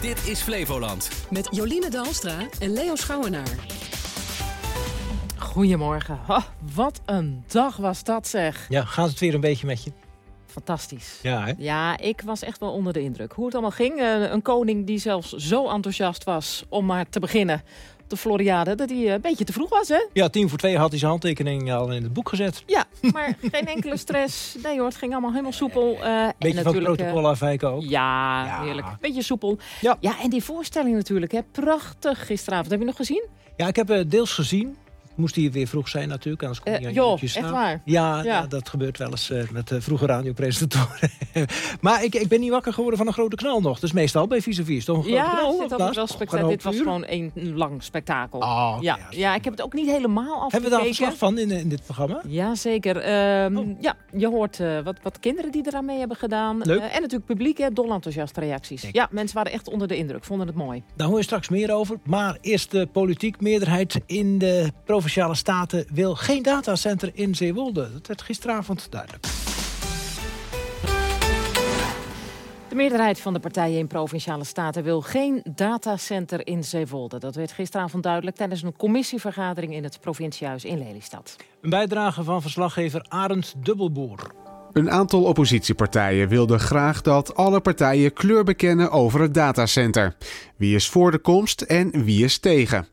Dit is Flevoland. Met Joline Dalstra en Leo Schouwenaar. Goedemorgen. Oh, wat een dag was dat zeg. Ja, gaat het weer een beetje met je? Fantastisch. Ja, hè? Ja, ik was echt wel onder de indruk. Hoe het allemaal ging. Eh, een koning die zelfs zo enthousiast was om maar te beginnen de Floriade... dat hij een beetje te vroeg was, hè? Ja, tien voor twee had hij zijn handtekening al in het boek gezet. Ja, maar geen enkele stress. Nee hoor, het ging allemaal helemaal soepel. Uh, Beetje en van protocol afwijken ook. eh, ja, Ja. heerlijk. Beetje soepel. Ja. ja, en die voorstelling natuurlijk, hè. Prachtig gisteravond. Heb je nog gezien? Ja, ik heb eh, deels gezien. Moest hij weer vroeg zijn natuurlijk, anders kon Eh, hij aan joh, uurtjes echt staan. waar? Ja, Ja. ja, dat gebeurt wel eens eh, met uh, vroege radiopresentatoren. maar ik, ik ben niet wakker geworden van een grote knal nog. Dus meestal bij vis vis toch een grote Ja, knal? dit, wel een dit was gewoon een lang spektakel. Oh, ja, ja. ja, ik heb het ook niet helemaal afgekeken. Hebben we daar verslag van in, in dit programma? Jazeker. Ehm Oh. Ja, je hoort eh, wat, wat kinderen die eraan mee hebben gedaan. Leuk. Eh, en natuurlijk publiek, hè, dol enthousiaste reacties. Ja, mensen waren echt onder de indruk, vonden het mooi. Daar hoor je straks meer over. Maar eerst de politiek meerderheid in de Provinciale Staten wil geen datacenter in Zeewolde. Dat werd gisteravond duidelijk. De meerderheid van de partijen in Provinciale Staten wil geen datacenter in Zeewolde. Dat werd gisteravond duidelijk tijdens een commissievergadering in het provinciehuis in Lelystad. Een bijdrage van verslaggever Arend Dubbelboer. Een aantal oppositiepartijen wilden graag dat alle partijen kleur bekennen over het datacenter. Wie is voor de komst en wie is tegen?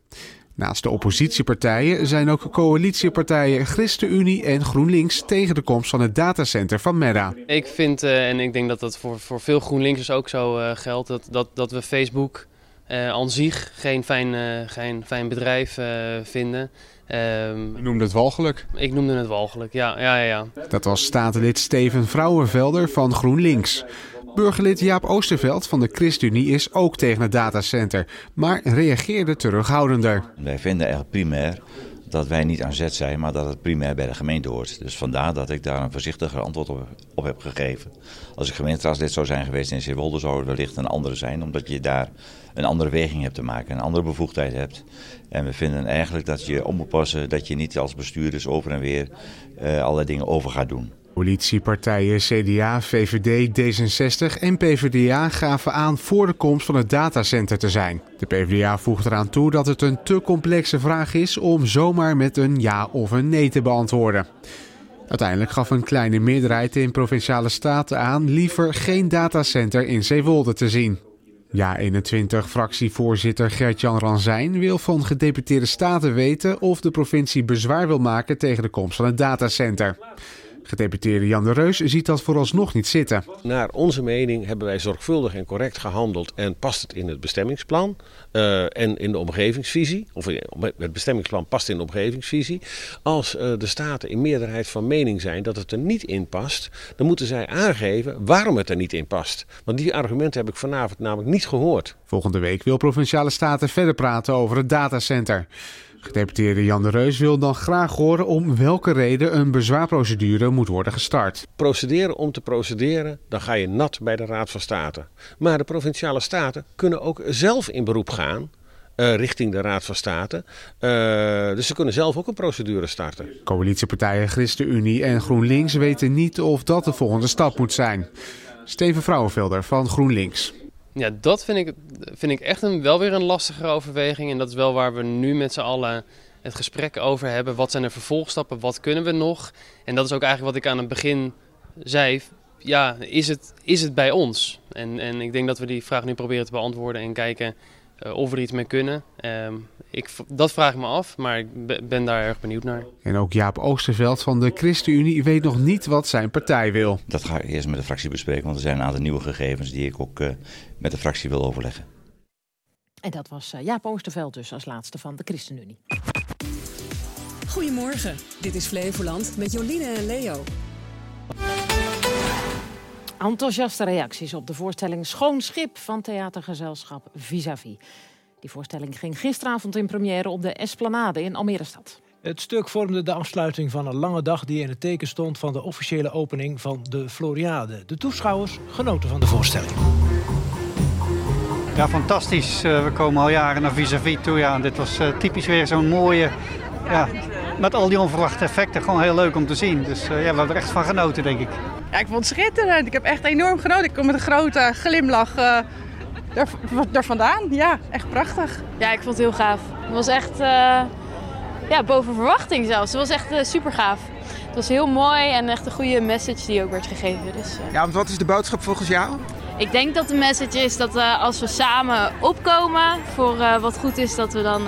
Naast de oppositiepartijen zijn ook coalitiepartijen ChristenUnie en GroenLinks tegen de komst van het datacenter van Meta. Ik vind, eh, en ik denk dat dat voor, voor veel GroenLinksers ook zo eh, geldt, dat, dat, dat we Facebook eh aan zich geen fijn, eh, geen fijn bedrijf eh, vinden. Ehm, U noemde het walgelijk. ik noemde het walgelijk, ja, ja, ja, ja. Dat was statenlid Steven Vrouwenvelder van GroenLinks. Burgerlid Jaap Oosterveld van de ChristenUnie is ook tegen het datacenter, maar reageerde terughoudender. Wij vinden eigenlijk primair dat wij niet aan zet zijn, maar dat het primair bij de gemeente hoort. Dus vandaar dat ik daar een voorzichtiger antwoord op, heb gegeven. Als ik gemeenteraadslid zou zijn geweest in Zeewolde zou het wellicht een andere zijn, omdat je daar een andere weging hebt te maken, een andere bevoegdheid hebt. En we vinden eigenlijk dat je om moet passen dat je niet als bestuurders over en weer eh allerlei dingen over gaat doen. Coalitiepartijen CDA, VVD, D66 en PvdA gaven aan voor de komst van het datacenter te zijn. De PvdA voegt eraan toe dat het een te complexe vraag is om zomaar met een ja of een nee te beantwoorden. Uiteindelijk gaf een kleine meerderheid in provinciale staten aan liever geen datacenter in Zeewolde te zien. Ja 21 fractievoorzitter Gert-Jan Ranzijn wil van gedeputeerde staten weten of de provincie bezwaar wil maken tegen de komst van het datacenter. Gedeputeerde Jan de Reus ziet dat vooralsnog niet zitten. Naar onze mening hebben wij zorgvuldig en correct gehandeld en past het in het bestemmingsplan eh, en in de omgevingsvisie. Of het bestemmingsplan past in de omgevingsvisie. Als eh, de staten in meerderheid van mening zijn dat het er niet in past, dan moeten zij aangeven waarom het er niet in past. Want die argumenten heb ik vanavond namelijk niet gehoord. Volgende week wil Provinciale Staten verder praten over het datacenter. Gedeputeerde Jan de Reus wil dan graag horen om welke reden een bezwaarprocedure moet worden gestart. Procederen om te procederen, dan ga je nat bij de Raad van State. Maar de provinciale staten kunnen ook zelf in beroep gaan eh, richting de Raad van State. Eh, dus ze kunnen zelf ook een procedure starten. Coalitiepartijen ChristenUnie en GroenLinks weten niet of dat de volgende stap moet zijn. Steven Vrouwenvelder van GroenLinks. Ja, dat vind ik, vind ik echt een, wel weer een lastigere overweging. En dat is wel waar we nu met z'n allen het gesprek over hebben. Wat zijn de vervolgstappen? Wat kunnen we nog? En dat is ook eigenlijk wat ik aan het begin zei. Ja, is het, is het bij ons? En, en ik denk dat we die vraag nu proberen te beantwoorden en kijken eh, of we er iets mee kunnen. Ehm, ik, dat vraag ik me af, maar ik be- ben daar erg benieuwd naar. En ook Jaap Oosterveld van de ChristenUnie weet nog niet wat zijn partij wil. Dat ga ik eerst met de fractie bespreken, want er zijn een aantal nieuwe gegevens die ik ook eh, met de fractie wil overleggen. En dat was eh, Jaap Oosterveld dus als laatste van de ChristenUnie. Goedemorgen, dit is Flevoland met Joline en Leo. Enthousiaste reacties op de voorstelling Schoon Schip van theatergezelschap Vis-à-vis. Die voorstelling ging gisteravond in première op de Esplanade in Almere stad. Het stuk vormde de afsluiting van een lange dag die in het teken stond van de officiële opening van de Floriade. De toeschouwers genoten van de voorstelling. Ja, fantastisch. Eh, we komen al jaren naar vis-à-vis toe. Ja, en dit was eh, typisch weer zo'n mooie... Ja, met al die onverwachte effecten. Gewoon heel leuk om te zien. Dus eh, ja, we hebben er echt van genoten, denk ik. Ja, ik vond het schitterend. Ik heb echt enorm genoten. Ik kom met een grote glimlach eh, daar, daar vandaan. Ja, echt prachtig. Ja, ik vond het heel gaaf. Het was echt uh, ja, boven verwachting zelfs. Het was echt uh, super gaaf. Het was heel mooi en echt een goede message die ook werd gegeven. Dus, uh... Ja, want wat is de boodschap volgens jou? Ik denk dat de message is dat als we samen opkomen voor wat goed is, dat we, dan,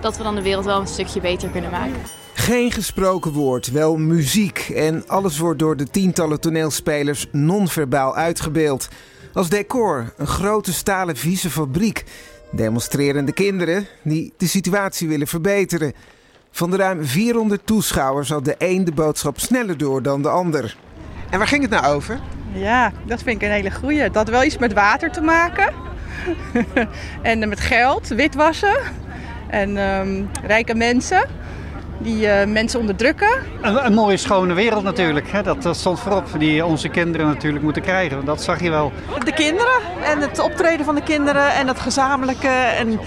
dat we dan de wereld wel een stukje beter kunnen maken. Geen gesproken woord, wel muziek. En alles wordt door de tientallen toneelspelers non-verbaal uitgebeeld. Als decor een grote stalen vieze fabriek. Demonstrerende kinderen die de situatie willen verbeteren. Van de ruim 400 toeschouwers had de een de boodschap sneller door dan de ander. En waar ging het nou over? Ja, dat vind ik een hele goeie. Dat had wel iets met water te maken. en met geld, witwassen. En um, rijke mensen die uh, mensen onderdrukken. Een, een, mooie schone wereld natuurlijk. Hè? Dat, dat, stond voorop. Die onze kinderen natuurlijk moeten krijgen. Dat zag je wel. De kinderen en het optreden van de kinderen en het gezamenlijke. En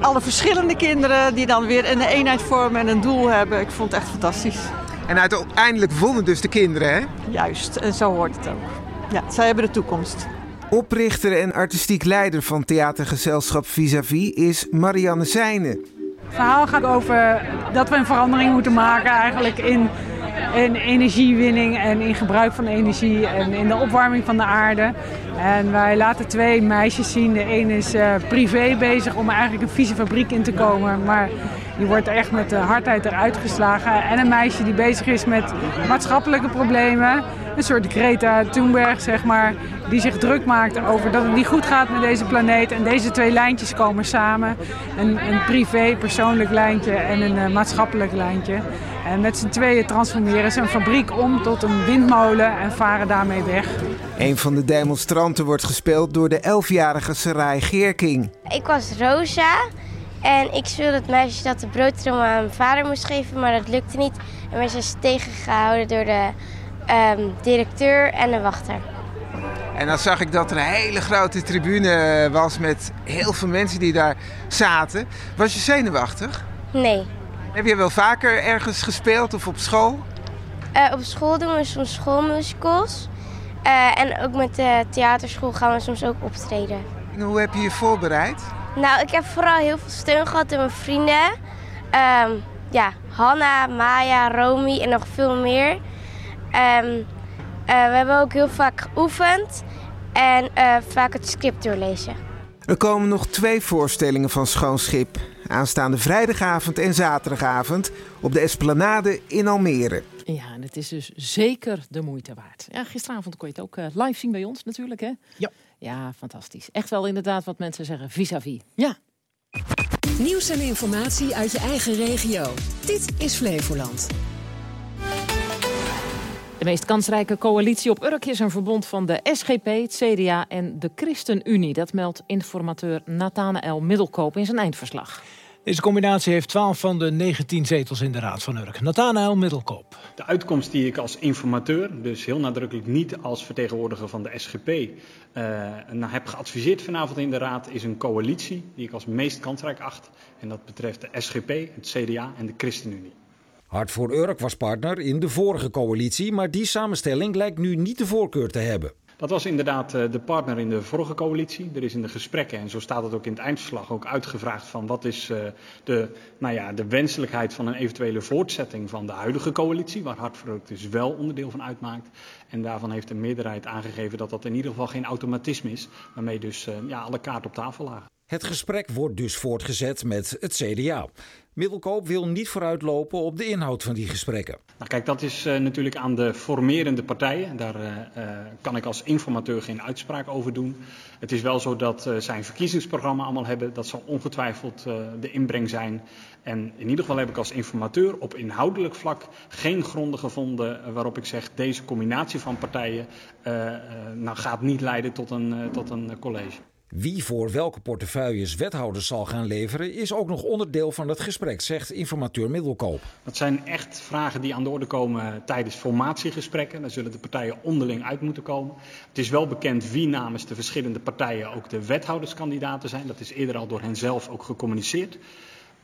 alle verschillende kinderen die dan weer een eenheid vormen en een doel hebben. Ik vond het echt fantastisch. En uiteindelijk wonnen dus de kinderen, hè? Juist, en zo hoort het ook. Ja, zij hebben de toekomst. Oprichter en artistiek leider van theatergezelschap Vis-a-Vis is Marianne Zijnen. Het verhaal gaat over dat we een verandering moeten maken eigenlijk in, in energiewinning en in gebruik van energie en in de opwarming van de aarde. En wij laten twee meisjes zien. De een is uh, privé bezig om eigenlijk een vieze fabriek in te komen. Maar die wordt echt met de hardheid eruit geslagen. En een meisje die bezig is met maatschappelijke problemen. Een soort Greta Thunberg, zeg maar. Die zich druk maakt over dat het niet goed gaat met deze planeet. En deze twee lijntjes komen samen. Een, een privé, persoonlijk lijntje en een uh, maatschappelijk lijntje. En met z'n tweeën transformeren ze een fabriek om tot een windmolen en varen daarmee weg. Een van de demonstranten wordt gespeeld door de 11-jarige Sarai Geerking. Ik was Rosa en ik speelde het meisje dat de broodtrommel aan mijn vader moest geven, maar dat lukte niet. En werd ze tegengehouden door de um, directeur en de wachter. En dan zag ik dat er een hele grote tribune was met heel veel mensen die daar zaten. Was je zenuwachtig? Nee. Heb je wel vaker ergens gespeeld of op school? Uh, op school doen we soms schoolmusicals. Uh, en ook met de theaterschool gaan we soms ook optreden. En hoe heb je je voorbereid? Nou, ik heb vooral heel veel steun gehad door mijn vrienden. Um, ja, Hanna, Maya, Romy en nog veel meer. Um, uh, we hebben ook heel vaak geoefend en vaak het script doorlezen. Er komen nog twee voorstellingen van Schoonschip. Aanstaande vrijdagavond en zaterdagavond op de Esplanade in Almere. Ja, en het is dus zeker de moeite waard. Ja, gisteravond kon je het ook uh, live zien bij ons natuurlijk, hè? Ja. Ja, fantastisch. Echt wel inderdaad wat mensen zeggen vis-à-vis. Ja. Nieuws en informatie uit je eigen regio. Dit is Flevoland. De meest kansrijke coalitie op Urk is een verbond van de SGP, het CDA en de ChristenUnie. Dat meldt informateur Nathanael Middelkoop in zijn eindverslag. Deze combinatie heeft 12 van de 19 zetels in de Raad van Urk. Nathanael Middelkoop. De uitkomst die ik als informateur, dus heel nadrukkelijk niet als vertegenwoordiger van de SGP, uh, nou heb geadviseerd vanavond in de Raad, is een coalitie die ik als meest kansrijk acht. En dat betreft de SGP, het CDA en de ChristenUnie. Hart voor Urk was partner in de vorige coalitie, maar die samenstelling lijkt nu niet de voorkeur te hebben. Dat was inderdaad eh, de partner in de vorige coalitie. Er is in de gesprekken, en zo staat het ook in het eindverslag, ook uitgevraagd van wat is eh, de, nou ja, de wenselijkheid van een eventuele voortzetting van de huidige coalitie, waar Hart voor Urk dus wel onderdeel van uitmaakt. En daarvan heeft de meerderheid aangegeven dat dat in ieder geval geen automatisme is, waarmee dus uh, ja, alle kaarten op tafel lagen. Het gesprek wordt dus voortgezet met het CDA. Middelkoop wil niet vooruitlopen op de inhoud van die gesprekken. Nou, kijk, dat is uh, natuurlijk aan de formerende partijen. Daar uh, uh, kan ik als informateur geen uitspraak over doen. Het is wel zo dat zij verkiezingsprogramma allemaal hebben. Dat zal ongetwijfeld de inbreng zijn. En in ieder geval heb ik als informateur op inhoudelijk vlak geen gronden gevonden waarop ik zeg deze combinatie van partijen nou, gaat niet leiden tot een, tot een college. Wie voor welke portefeuilles wethouders zal gaan leveren, is ook nog onderdeel van het gesprek, zegt informateur Middelkoop. Dat zijn echt vragen die aan de orde komen tijdens formatiegesprekken. Daar zullen de partijen onderling uit moeten komen. Het is wel bekend wie namens de verschillende partijen ook de wethouderskandidaten zijn. Dat is eerder al door hen zelf ook gecommuniceerd.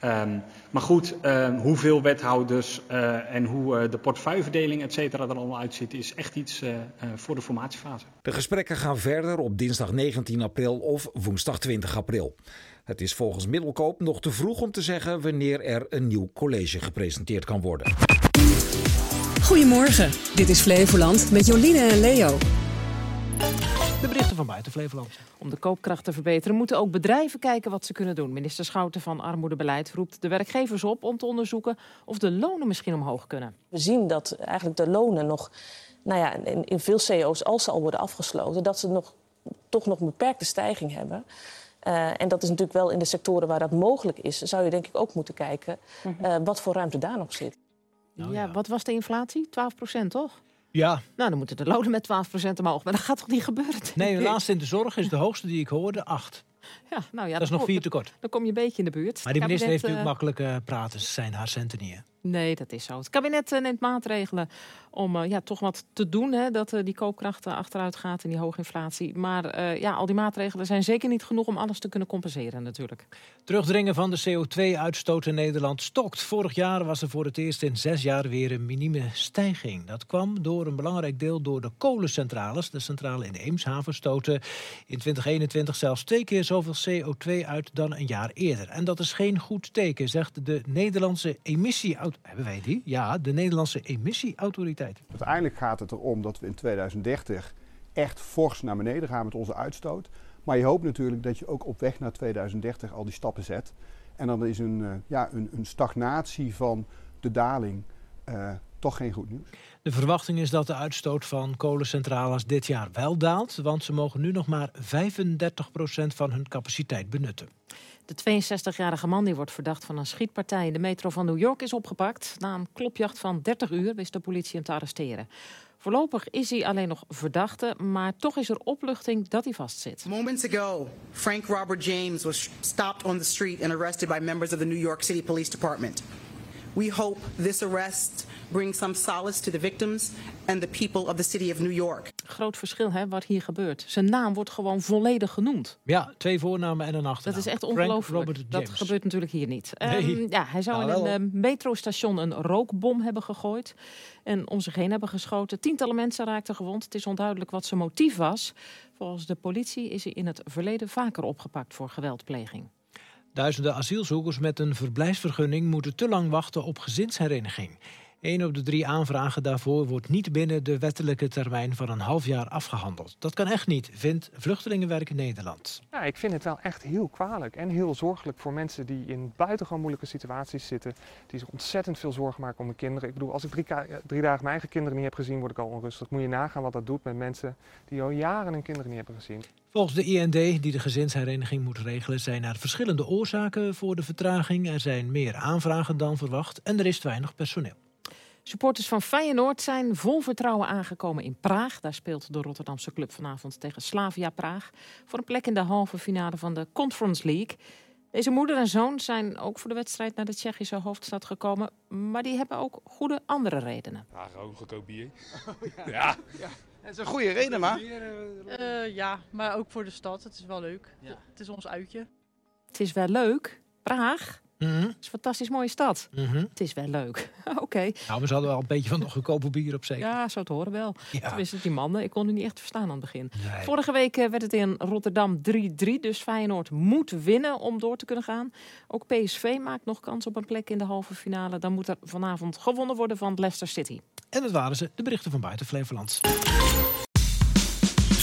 Ehm, maar goed, ehm, hoeveel wethouders uh, en hoe uh, de portefeuilleverdeling et cetera er allemaal uitziet, is echt iets uh, voor de formatiefase. De gesprekken gaan verder op dinsdag 19 april of woensdag 20 april. Het is volgens Middelkoop nog te vroeg om te zeggen wanneer er een nieuw college gepresenteerd kan worden. Goedemorgen, dit is Flevoland met Jolien en Leo. Van buiten Flevoland. Om de koopkracht te verbeteren moeten ook bedrijven kijken wat ze kunnen doen. Minister Schouten van Armoedebeleid roept de werkgevers op om te onderzoeken of de lonen misschien omhoog kunnen. We zien dat eigenlijk de lonen nog, nou ja, in, in veel CO's, als ze al worden afgesloten, dat ze nog, toch nog een beperkte stijging hebben. Uh, en dat is natuurlijk wel in de sectoren waar dat mogelijk is, zou je denk ik ook moeten kijken uh, wat voor ruimte daar nog zit. Nou, ja, wat was de inflatie? 12 procent, toch? Ja. Nou, dan moeten de lonen met 12% omhoog. Maar dat gaat toch niet gebeuren? Nee, de laatste in de zorg is de hoogste die ik hoorde, 8. Ja, nou ja, dat is nog vier tekort. Dan kom je een beetje in de buurt. Maar die minister heeft natuurlijk uh, makkelijk uh, praten. Ze zijn haar centen niet. Nee, dat is zo. Het kabinet uh, neemt maatregelen om uh, ja, toch wat te doen. Hè, dat uh, die koopkracht achteruit gaat en die hoge inflatie. Maar ja, al die maatregelen zijn zeker niet genoeg om alles te kunnen compenseren natuurlijk. Terugdringen van de CO2-uitstoot in Nederland stokt. Vorig jaar was er voor het eerst in zes jaar weer een minieme stijging. Dat kwam door een belangrijk deel door de kolencentrales. De centrale in Eemshaven stoten in 2021 zelfs twee keer zoveel CO2 uit dan een jaar eerder. En dat is geen goed teken, zegt de Nederlandse emissie hebben wij die? Ja, de Nederlandse emissieautoriteit. Uiteindelijk gaat het erom dat we in 2030 echt fors naar beneden gaan met onze uitstoot. Maar je hoopt natuurlijk dat je ook op weg naar 2030 al die stappen zet. En dan is een, uh, ja, een, een, stagnatie van de daling uh, toch geen goed nieuws. De verwachting is dat de uitstoot van kolencentrales dit jaar wel daalt, want ze mogen nu nog maar 35% van hun capaciteit benutten. De 62-jarige man die wordt verdacht van een schietpartij in de metro van New York is opgepakt. Na een klopjacht van 30 uur wist de politie hem te arresteren. Voorlopig is hij alleen nog verdachte, maar toch is er opluchting dat hij vastzit. Moments ago, Frank Robert James was stopped on the street and arrested by members of the New York City Police Department. We hope this arrest brings some solace to the victims and the people of the city of New York. Groot verschil hè, wat hier gebeurt. Zijn naam wordt gewoon volledig genoemd. Ja, twee voornamen en een achternaam. Dat is echt ongelooflijk. Dat gebeurt natuurlijk hier niet. Nee. Um, ja, hij zou Nou, in een uh, metrostation een rookbom hebben gegooid en om zich heen hebben geschoten. Tientallen mensen raakten gewond. Het is onduidelijk wat zijn motief was. Volgens de politie is hij in het verleden vaker opgepakt voor geweldpleging. Duizenden asielzoekers met een verblijfsvergunning moeten te lang wachten op gezinshereniging. Eén op de drie aanvragen daarvoor wordt niet binnen de wettelijke termijn van een half jaar afgehandeld. Dat kan echt niet, vindt Vluchtelingenwerk Nederland. Ja, ik vind het wel echt heel kwalijk en heel zorgelijk voor mensen die in buitengewoon moeilijke situaties zitten. Die zich ontzettend veel zorgen maken om hun kinderen. Ik bedoel, als ik drie, drie dagen mijn eigen kinderen niet heb gezien, word ik al onrustig. Moet je nagaan wat dat doet met mensen die al jaren hun kinderen niet hebben gezien. Volgens de IND, die de gezinshereniging moet regelen, zijn er verschillende oorzaken voor de vertraging. Er zijn meer aanvragen dan verwacht en er is te weinig personeel. Supporters van Feyenoord zijn vol vertrouwen aangekomen in Praag. Daar speelt de Rotterdamse club vanavond tegen Slavia Praag... voor een plek in de halve finale van de Conference League. Deze moeder en zoon zijn ook voor de wedstrijd naar de Tsjechische hoofdstad gekomen... maar die hebben ook goede andere redenen. Ja, gewoon goedkoop bier. ja. ja. Het is een goede reden, maar. Uh, ja, maar ook voor de stad. Het is wel leuk. Ja. Het is ons uitje. Het is wel leuk. Praag. Mm -hmm. Het is een fantastisch mooie stad. Mm -hmm. Het is wel leuk. Oké. Okay. Nou, we hadden wel een beetje van nog goedkope bier op zeker. Ja, zo te horen wel. Ja. Tenminste, die mannen. Ik kon het niet echt verstaan aan het begin. Nee. Vorige week werd het in Rotterdam 3-3. Dus Feyenoord moet winnen om door te kunnen gaan. Ook PSV maakt nog kans op een plek in de halve finale. Dan moet er vanavond gewonnen worden van Leicester City. En dat waren ze, de berichten van buiten Flevoland.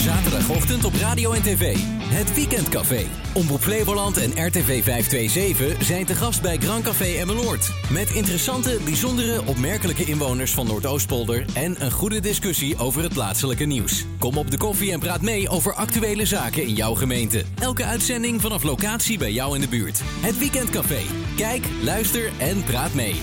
Zaterdagochtend op radio en tv. Het Weekendcafé. Omroep Flevoland en RTV 527 zijn te gast bij Grand Café Emmeloord. Met interessante, bijzondere, opmerkelijke inwoners van Noordoostpolder... en een goede discussie over het plaatselijke nieuws. Kom op de koffie en praat mee over actuele zaken in jouw gemeente. Elke uitzending vanaf locatie bij jou in de buurt. Het Weekendcafé. Kijk, luister en praat mee.